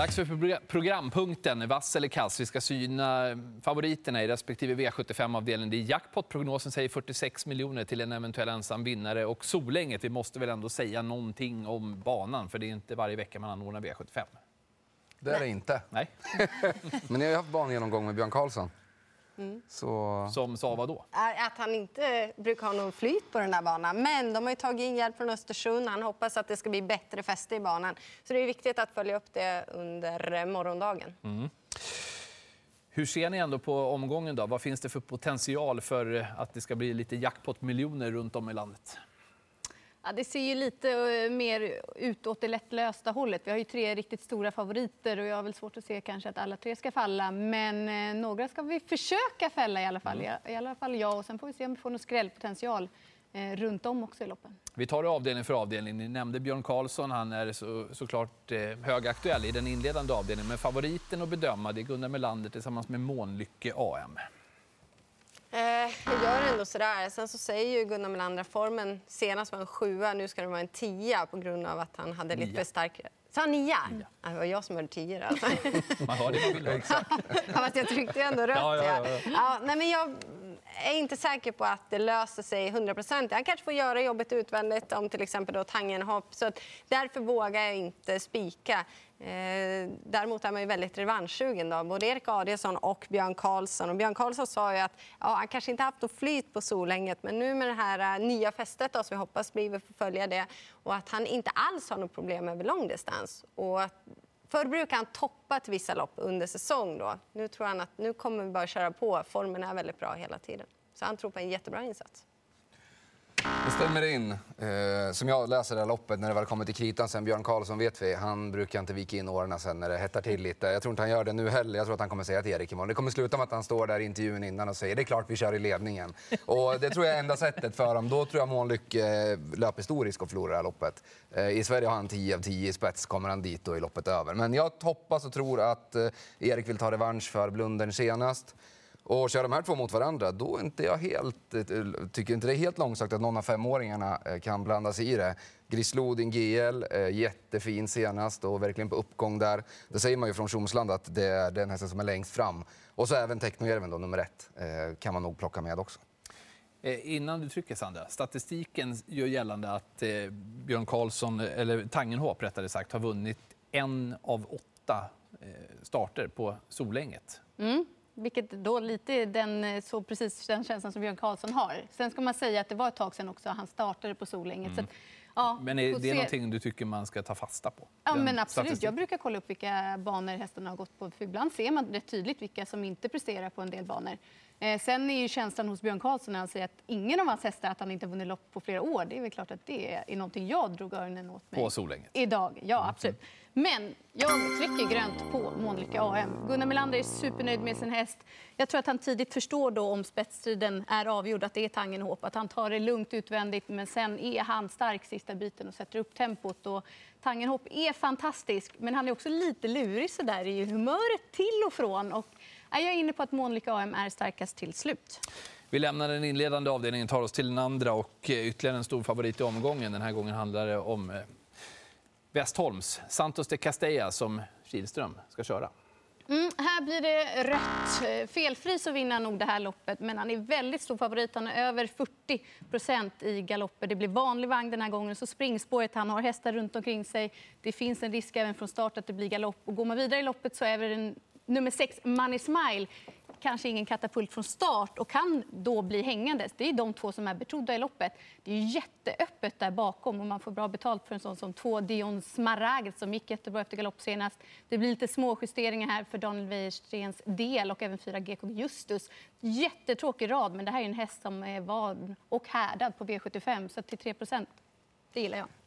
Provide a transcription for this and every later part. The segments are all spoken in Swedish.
Dags för programpunkten Vass eller kass. Vi ska syna favoriterna i respektive V75-avdelning. Det är jackpot. Prognosen säger 46 miljoner till en eventuell ensam vinnare. Och Solänget, vi måste väl ändå säga någonting om banan, för det är inte varje vecka man anordnar V75. Det är det inte. Nej. Men ni har ju haft bangenomgång med Björn Karlsson. Så... Som sa vad då? Att han inte brukar ha någon flyt på den här banan. Men de har ju tagit in hjälp från Östersund. Han hoppas att det ska bli bättre fäste i banan. Så det är viktigt att följa upp det under morgondagen. Hur ser ni ändå på omgången? då? Vad finns det för potential för att det ska bli lite jackpot-miljoner runt om i landet? Ja, det ser ju lite eh, mer ut åt det lättlösta hållet. Vi har ju tre riktigt stora favoriter och jag har väl svårt att se kanske att alla tre ska falla. Men eh, några ska vi försöka fälla i alla fall. I, I alla fall jag och sen får vi se om vi får någon skrällpotential eh, runt om också i loppen. Vi tar det avdelning för avdelning. Ni nämnde Björn Karlsson. Han är så, såklart högaktuell i den inledande avdelningen. Men favoriten att bedöma det är Gunnar Melander tillsammans med Månlycke AM. Ändå sådär. Sen så säger ju Gunnar Melander att formen senast var en sjua, nu ska det vara en tia på grund av att han hade lite för stark... Sa han nia? Ja, det var jag som hörde tio. Alltså. Man hör det man vill Fast jag tryckte ändå rött. Ja, ja, ja. Ja, nej, men jag är inte säker på att det löser sig 100 procent. Han kanske får göra jobbet utvändigt om till exempel då tangenhopp. Så att därför vågar jag inte spika. Eh, däremot är man ju väldigt revanschsugen. Då. Både Erik Adielsson och Björn Karlsson. Och Björn Karlsson sa ju att ja, han kanske inte haft något flyt på Solänget men nu med det här eh, nya fästet då, som vi hoppas blir, vi får följa det och att han inte alls har något problem över långdistans. Och att Förr brukade han toppa till vissa lopp under säsong. Då. Nu tror han att nu kommer vi bara köra på. Formen är väldigt bra hela tiden. Så han tror på en jättebra insats. Det stämmer in. Eh, som jag läser det här loppet, när det väl kommer till kritan sen, Björn Karlsson vet vi, han brukar inte vika in åren sen när det hettar till lite. Jag tror inte han gör det nu heller. Jag tror att han kommer säga till Erik imorgon. Det kommer sluta med att han står där i intervjun innan och säger det är klart vi kör i ledningen. Och det tror jag är enda sättet för dem. Då tror jag Månlyck eh, löper stor risk att förlora det här loppet. Eh, I Sverige har han 10 av 10 i spets, kommer han dit då i loppet över. Men jag hoppas och tror att eh, Erik vill ta revansch för blundern senast. Och kör de här två mot varandra, då är inte jag helt, eh, tycker inte det är helt långsökt att någon av femåringarna eh, kan blanda sig i det. Grislodin GL, eh, jättefin senast och verkligen på uppgång där. Det säger man ju från Tjomsland att det är den hästen som är längst fram. Och så även Technojärven då, nummer ett, kan man nog plocka med också. Innan du trycker, Sandra. Statistiken gör gällande att Björn Karlsson, eller Tangenhop rättare sagt, har vunnit en av åtta starter på Solänget. Vilket då lite är den, eh, så precis den känslan som Björn Karlsson har. Sen ska man säga att det var ett tag sedan också han startade på Solänget. Att, ja, Men är det se. någonting du tycker man ska ta fasta på? Ja, men absolut. statistiken? Jag brukar kolla upp vilka banor hästarna har gått på. För ibland ser man rätt tydligt vilka som inte presterar på en del banor. Eh, sen är ju känslan hos Björn Karlsson när han säger att ingen av hans hästar att han inte vunnit lopp på flera år. Det är väl klart att det är någonting jag drog öronen åt mig. På Solänget? Idag, ja absolut. Men jag trycker grönt på Månlycke AM. Gunnar Melander är supernöjd med sin häst. Jag tror att han tidigt förstår då om spetsstriden är avgjord, att det är Tangenhop, att han tar det lugnt utvändigt, men sen är han stark sista biten och sätter upp tempot. Och Tangenhop är fantastisk, men han är också lite lurig så där i humöret till och från. Och jag är inne på att Månlykke AM är starkast till slut. Vi lämnar den inledande avdelningen tar oss till den andra och eh, ytterligare en stor favorit i omgången. Den här gången handlar det om Västholms Westholms Santos de Castella som Kihlström ska köra. Mm, här blir det rött. Eh, felfri så vinner han nog det här loppet, men han är väldigt stor favorit. Han är över 40 procent i galopper. Det blir vanlig vagn den här gången, så springspåret, han har hästar runt omkring sig. Det finns en risk även från start att det blir galopp. Och går man vidare i loppet så är det nummer sex, Money Smile, kanske ingen katapult från start och kan då bli hängandes. Det är de två som är betrodda i loppet. Det är jätteöppet där bakom och man får bra betalt för en sån som två Dion Smaragd som gick jättebra efter galopp senast. Det blir lite småjusteringar här för Daniel Wäjerstens del och även fyra GK Justus. Jättetråkig rad, men det här är en häst som är van och härdad på V75 så till 3 det gillar jag.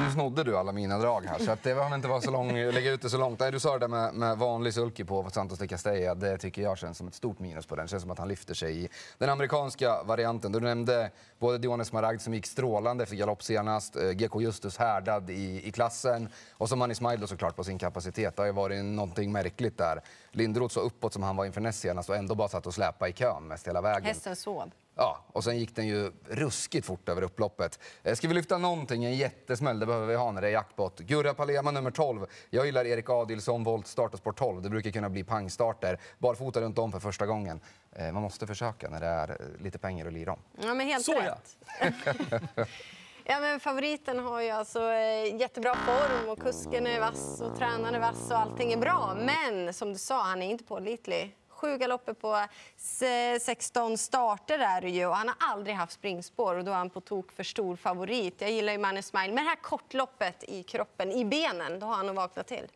Nu snodde du alla mina drag här, så att det behöver inte vara så lång, lägga ut det så långt. Nej, du sa det där med, med vanlig sulky på Santos de Castella. Det tycker jag känns som ett stort minus på den. Det känns som att han lyfter sig i den amerikanska varianten. Du nämnde både Dionis Maragd som gick strålande efter galopp senast, eh, GK Justus härdad i, i klassen och så Money Smile såklart på sin kapacitet. Det har ju varit någonting märkligt där. Lindroth så uppåt som han var inför näst senast och ändå bara satt och släpa i kön mest hela vägen. Hästen sov. Ja, och sen gick den ju ruskigt fort över upploppet. Eh, Ska vi lyfta någonting, en jättesmäll, det behöver vi ha när det är jackpot. Gurra Palema nummer 12. Jag gillar Erik Adilsson, volt start och sport 12. Det brukar kunna bli pangstarter. Barfota runt om för första gången. Eh, Man måste försöka när det är eh, lite pengar att lira om. Ja, men helt Så, ja. rätt. Ja, men favoriten har ju alltså jättebra form och kusken är vass och tränaren är vass och allting är bra. Men som du sa, han är inte pålitlig. Sju galopper på 16 starter är det ju och han har aldrig haft springspår och då är han på tok för stor favorit. Jag gillar ju Manny Smile, men det här kortloppet i kroppen, i benen, då har han nog vaknat till.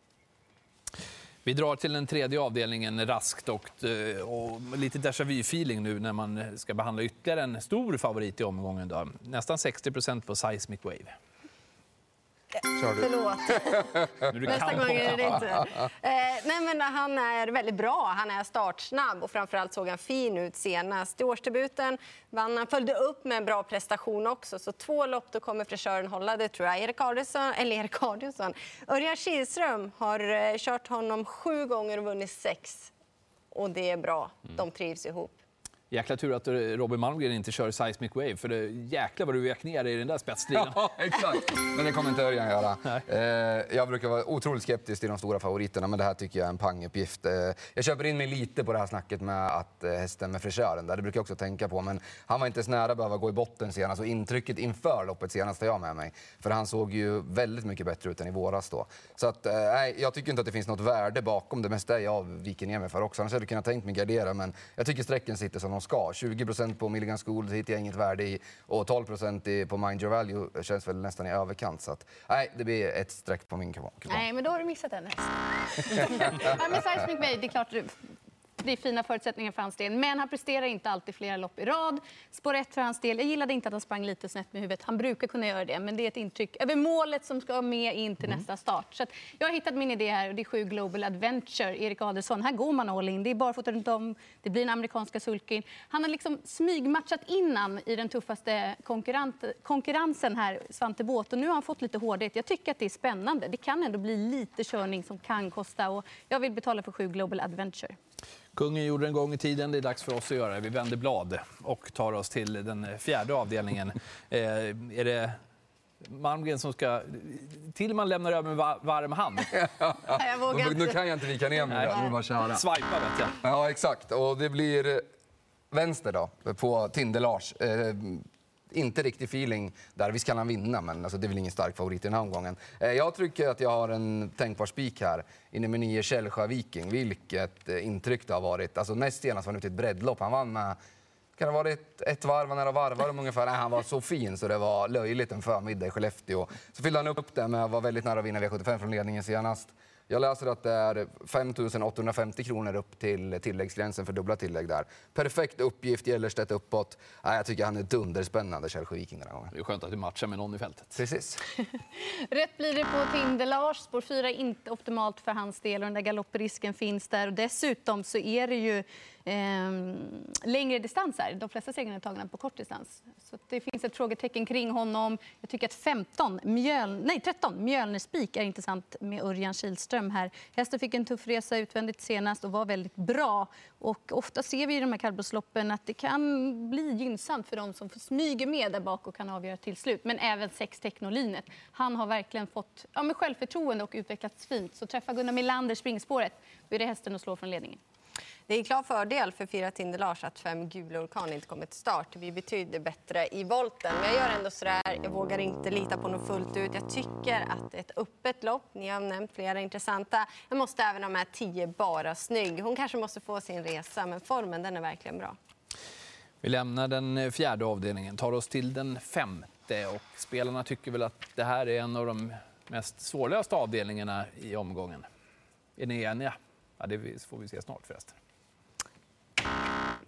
Vi drar till den tredje avdelningen raskt och, eh, och lite déjà vu-feeling nu när man ska behandla ytterligare en stor favorit i omgången. Då. Nästan 60% på Seismic Wave. Kör du. Förlåt. Nästa gång är det inte. Eh, nej, men han är väldigt bra. Han är startsnabb och framförallt såg han fin ut senast. I årsdebuten vann han, följde upp med en bra prestation också. Så två lopp då kommer frisören hålla det tror jag. Erik Adielsson, eller Erik Adielsson. Örjan Kihlström har eh, kört honom sju gånger och vunnit sex. Och det är bra. De trivs ihop. Jäkla tur att Robin Malmgren inte kör Seismic Wave, för det, jäkla vad du vek ner i den där spetsstriden. Ja, exakt. Men det kommer inte Örjan göra. Eh, jag brukar vara otroligt skeptisk till de stora favoriterna, men det här tycker jag är en panguppgift. Eh, jag köper in mig lite på det här snacket med att eh, hästen med frisören där. Det brukar jag också tänka på, men han var inte så nära att behöva gå i botten senast och intrycket inför loppet senast har jag med mig. För han såg ju väldigt mycket bättre ut än i våras då. Så att, eh, nej, jag tycker inte att det finns något värde bakom det mesta jag viker ner mig för också. Annars hade jag kunnat tänkt mig gardera, men jag tycker strecken sitter som de ska. 20% på Milligan School hittar jag inget värde i och 12 på Mind Your Value känns väl nästan i överkant. Så att, nej, det blir ett streck på min kupong. Nej, men då har du missat den. ja, men Seismic Bay, det är klart det är fina förutsättningar för hans del. Men han presterar inte alltid flera lopp i rad. Spår ett för hans del. Jag gillade inte att han sprang lite snett med huvudet. Han brukar kunna göra det, men det är ett intryck över målet som ska med in till nästa start. Så jag har hittat min idé här och det är sju Global Adventure, Erik Adelsson. Här går man all in. Det är barfota runt om, det blir den amerikanska sulkin. Han har liksom smygmatchat innan i den tuffaste konkurrensen här, Svante Båth. Och nu har han fått lite hårdhet. Jag tycker att det är spännande. Det kan ändå bli lite körning som kan kosta och jag vill betala för sju Global Adventure. Kungen gjorde det en gång i tiden, det är dags för oss att göra det. Vi vänder blad och tar oss till den fjärde avdelningen. Eh, är det Malmgren som ska... Tillman lämnar över med va- varm hand. Jag vågar Nu inte. kan jag inte vika ner mig, nu det bara köra. Swipa vet jag. Ja, exakt. Och det blir eh, vänster då, på Tinder-Lars. Inte riktig feeling där. Visst kan han vinna, men alltså, det är väl ingen stark favorit i den här omgången. Eh, jag tycker att jag har en tänkbar spik här i nummer 9, Källsjö Viking. Vilket eh, intryck det har varit. Alltså, näst senast var han ute i ett breddlopp. Han vann med kan det ha varit ett varv, han varvar om ungefär. Nej, han var så fin så det var löjligt en förmiddag i Skellefteå. Så fyllde han upp det med att vara väldigt nära att vinna V75 från ledningen senast. Jag läser att det är 5 850 kronor upp till tilläggsgränsen för dubbla tillägg där. Perfekt uppgift, Gellerstedt uppåt. Nej, jag tycker han är dunderspännande, Källsjö Viking den här gången. Det är skönt att du matchar med någon i fältet. Precis. Rätt blir det på Tinder-Lars. Spår 4 är inte optimalt för hans del och den där galopprisken finns där. Och dessutom så är det ju eh, längre distanser. De flesta segrarna är tagna på kort distans. Så det finns ett frågetecken kring honom. Jag tycker att 15, Mjöl, nej 13, Mjölnerspik är intressant med Örjan Kihlström här. Hästen fick en tuff resa utvändigt senast och var väldigt bra. Och ofta ser vi i de här kallblodsloppen att det kan bli gynnsamt för de som smyger med där bak och kan avgöra till slut. Men även sex Technolinet. Han har verkligen fått ja, med självförtroende och utvecklats fint. Så träffa Gunnar Melander springspåret, då är det hästen att slå från ledningen. Det är en klar fördel för fyra Tinder Lars att fem Gula Orkan inte kommer till start. Vi betyder bättre i volten. Men jag gör ändå sådär, jag vågar inte lita på något fullt ut. Jag tycker att det är ett öppet lopp. Ni har nämnt flera intressanta. Jag måste även ha med 10 bara snygg. Hon kanske måste få sin resa, men formen den är verkligen bra. Vi lämnar den fjärde avdelningen, tar oss till den femte och spelarna tycker väl att det här är en av de mest svårlösta avdelningarna i omgången. Är ni eniga? Ja, det får vi se snart förresten.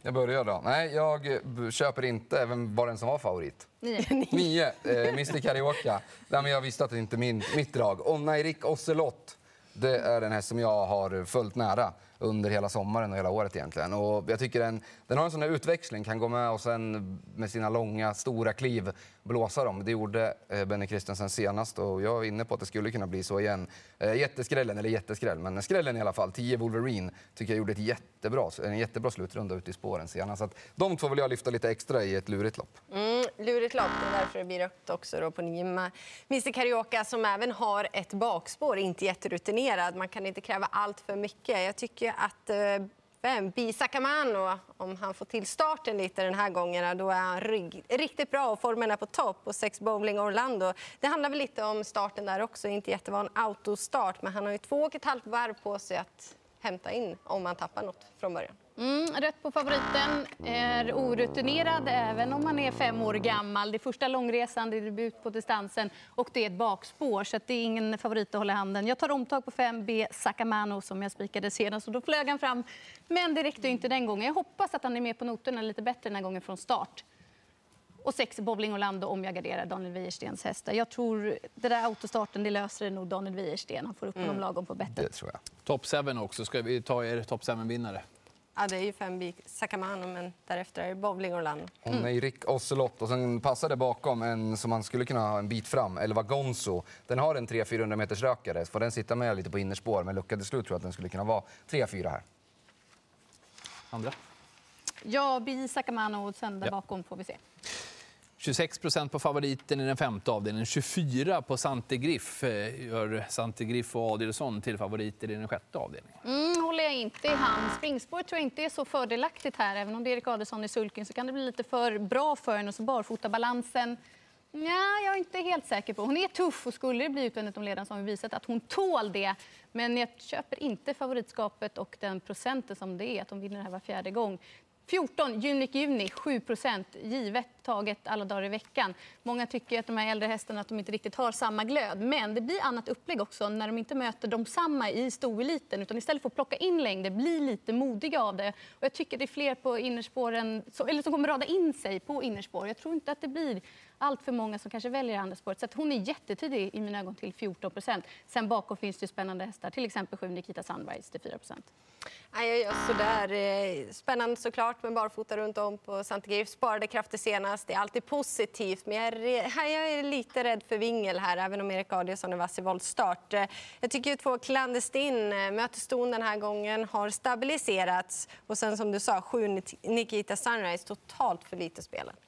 Jag börjar då. Nej, jag eh, köper inte även bara den som var favorit. Nio. Nio, eh, Mr Carioca. Nej, men jag visste att det inte är min, mitt drag. Onna Erik Ocelot. Det är en häst som jag har följt nära under hela sommaren och hela året egentligen. Och jag tycker den, den har en sån här utväxling, kan gå med och sen med sina långa, stora kliv blåsa dem. Det gjorde eh, Benny Christensen senast och jag är inne på att det skulle kunna bli så igen. Eh, jätteskrällen, eller jätteskräll, men skrällen i alla fall. 10 Wolverine tycker jag gjorde ett jättebra, en jättebra slutrunda ute i spåren senast. Så att de två vill jag lyfta lite extra i ett lurigt lopp. Mm, lurigt lopp, det är därför det blir rött också då på Nima. Mr Carioca som även har ett bakspår, inte jätterutinerad. Man kan inte kräva allt för mycket. Jag tycker att eh, vem? Bisakamano, om han får till starten lite den här gången, då är han rygg, riktigt bra och formen är på topp. Och sex Bowling Orlando, det handlar väl lite om starten där också, inte jättevan autostart, men han har ju två och ett halvt varv på sig att hämta in om han tappar något från början. Mm, rätt på favoriten. Är orutinerad även om man är fem år gammal. Det är första långresan, det är debut på distansen och det är ett bakspår. Så det är ingen favorit att hålla i handen. Jag tar omtag på 5B Sakamano som jag spikade senast och då flög han fram. Men det räckte inte den gången. Jag hoppas att han är med på noterna lite bättre den här gången från start. Och sex Bowling Orlando om jag garderar Daniel Wäjerstens hästar. Jag tror det där autostarten det löser det nog Daniel Wäjersten. Han får upp honom mm. lagom på bettet. Det tror jag. Top 7 också. Ska vi ta er top 7-vinnare? Ja, det är ju fem bik Sakamano, men därefter är det Bowling Orlando. Mm. Hon är Rick Ocelot och sen passar det bakom en som man skulle kunna ha en bit fram, Elva Gonzo. Den har en 300-400 meters rökare. Får den sitta med lite på innerspår med luckade slut tror jag att den skulle kunna vara 3-4 här. Andra? Ja, Bi Sakamano och sen där ja. bakom får vi se. 26 procent på favoriten i den femte avdelningen. 24 på Sante Griff eh, gör Sante Griff och Adelsson till favoriter i den sjätte avdelningen. Mm, håller jag inte i hand. Springspår tror jag inte är så fördelaktigt här. Även om det är Erik Adelsson i sulken så kan det bli lite för bra för henne. Och så barfotabalansen. Ja, jag är inte helt säker på. Hon är tuff och skulle det bli utvändigt om ledaren så har vi visat att hon tål det. Men jag köper inte favoritskapet och den procenten som det är att hon vinner det här var fjärde gång. 14, Junic Juni, 7 givet taget alla dagar i veckan. Många tycker att de här äldre hästarna att de inte riktigt har samma glöd. Men det blir annat upplägg också när de inte möter de samma i stoeliten utan istället för att plocka in längder, bli lite modiga av det. Och jag tycker det är fler på innerspåren, eller som kommer rada in sig på innerspår. Jag tror inte att det blir allt för många som kanske väljer andra spåret. Så hon är jättetidig i mina ögon till 14 procent. Sen bakom finns det spännande hästar, till exempel 7 Nikita Sunrise till 4 procent. jag sådär. Eh, spännande såklart med barfota runt om på Santa Grif. Sparade krafter senast. Det är alltid positivt. Men jag är, jag är lite rädd för vingel här, även om Erik Adielsson är vass i voltstart. Eh, jag tycker ju två Clandestin eh, möteston möter ston den här gången, har stabiliserats. Och sen som du sa, sju Nikita Sunrise, totalt för lite spelat.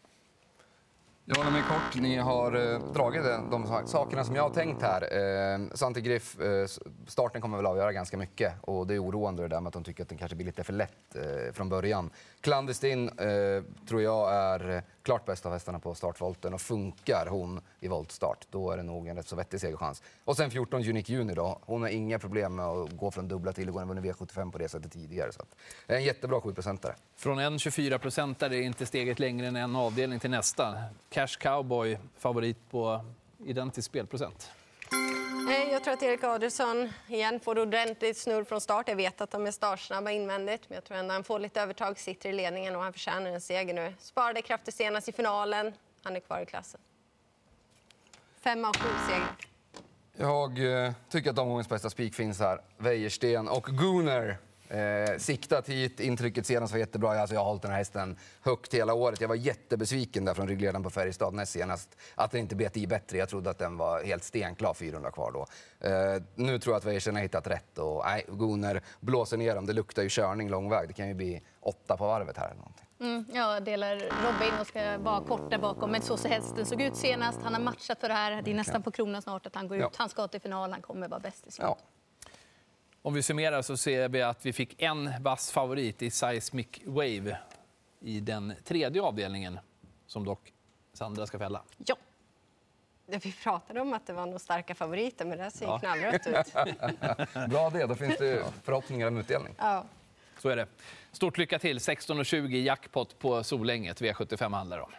Jag håller mig kort. Ni har eh, dragit de sakerna som jag har tänkt här. Eh, Santi Griff, eh, starten kommer väl avgöra ganska mycket och det är oroande det där med att de tycker att den kanske blir lite för lätt eh, från början. Clandestin eh, tror jag är klart bäst av hästarna på startvolten och funkar hon i voltstart, då är det nog en rätt så vettig segerchans. Och sen 14 Unique Juni då. Hon har inga problem med att gå från dubbla till, hon har vunnit V75 på det sättet tidigare. Så det är en jättebra 7-procentare. Från en 24-procentare är inte steget längre än en avdelning till nästa. Cash Cowboy, favorit på identisk spelprocent. Jag tror att Erik Adelsson igen får ordentligt snurr från start. Jag vet att de är startsnabba invändigt, men jag tror ändå han får lite övertag, sitter i ledningen och han förtjänar en seger nu. Sparade krafter senast i finalen. Han är kvar i klassen. Fem av sju seger. Jag eh, tycker att omgångens bästa spik finns här. Wäjersten och Gunnar. Eh, siktat hit, intrycket senast var jättebra. Alltså jag har hållit den här hästen högt hela året. Jag var jättebesviken där från ryggledaren på Färjestad näst senast. Att den inte bet i bättre. Jag trodde att den var helt stenklar 400 kvar då. Eh, nu tror jag att Weirsen har hittat rätt och nej, Gunnar blåser ner dem. Det luktar ju körning lång väg. Det kan ju bli åtta på varvet här. Eller någonting. Mm, jag delar Robin och ska vara kort där bakom. Men så ser hästen såg ut senast. Han har matchat för det här. Det är nästan på kronan snart att han går ut. Ja. Han ska till final. Han kommer vara bäst i slut. Ja. Om vi summerar så ser vi att vi fick en vass favorit i Seismic Wave i den tredje avdelningen, som dock Sandra ska fälla. Ja. Vi pratade om att det var några starka favoriter, men det här ser ja. knallrött ut. Bra det, då finns det förhoppningar om utdelning. Ja. Så är det. Stort lycka till. 16.20 jackpot på Solänget. V75 handlar om.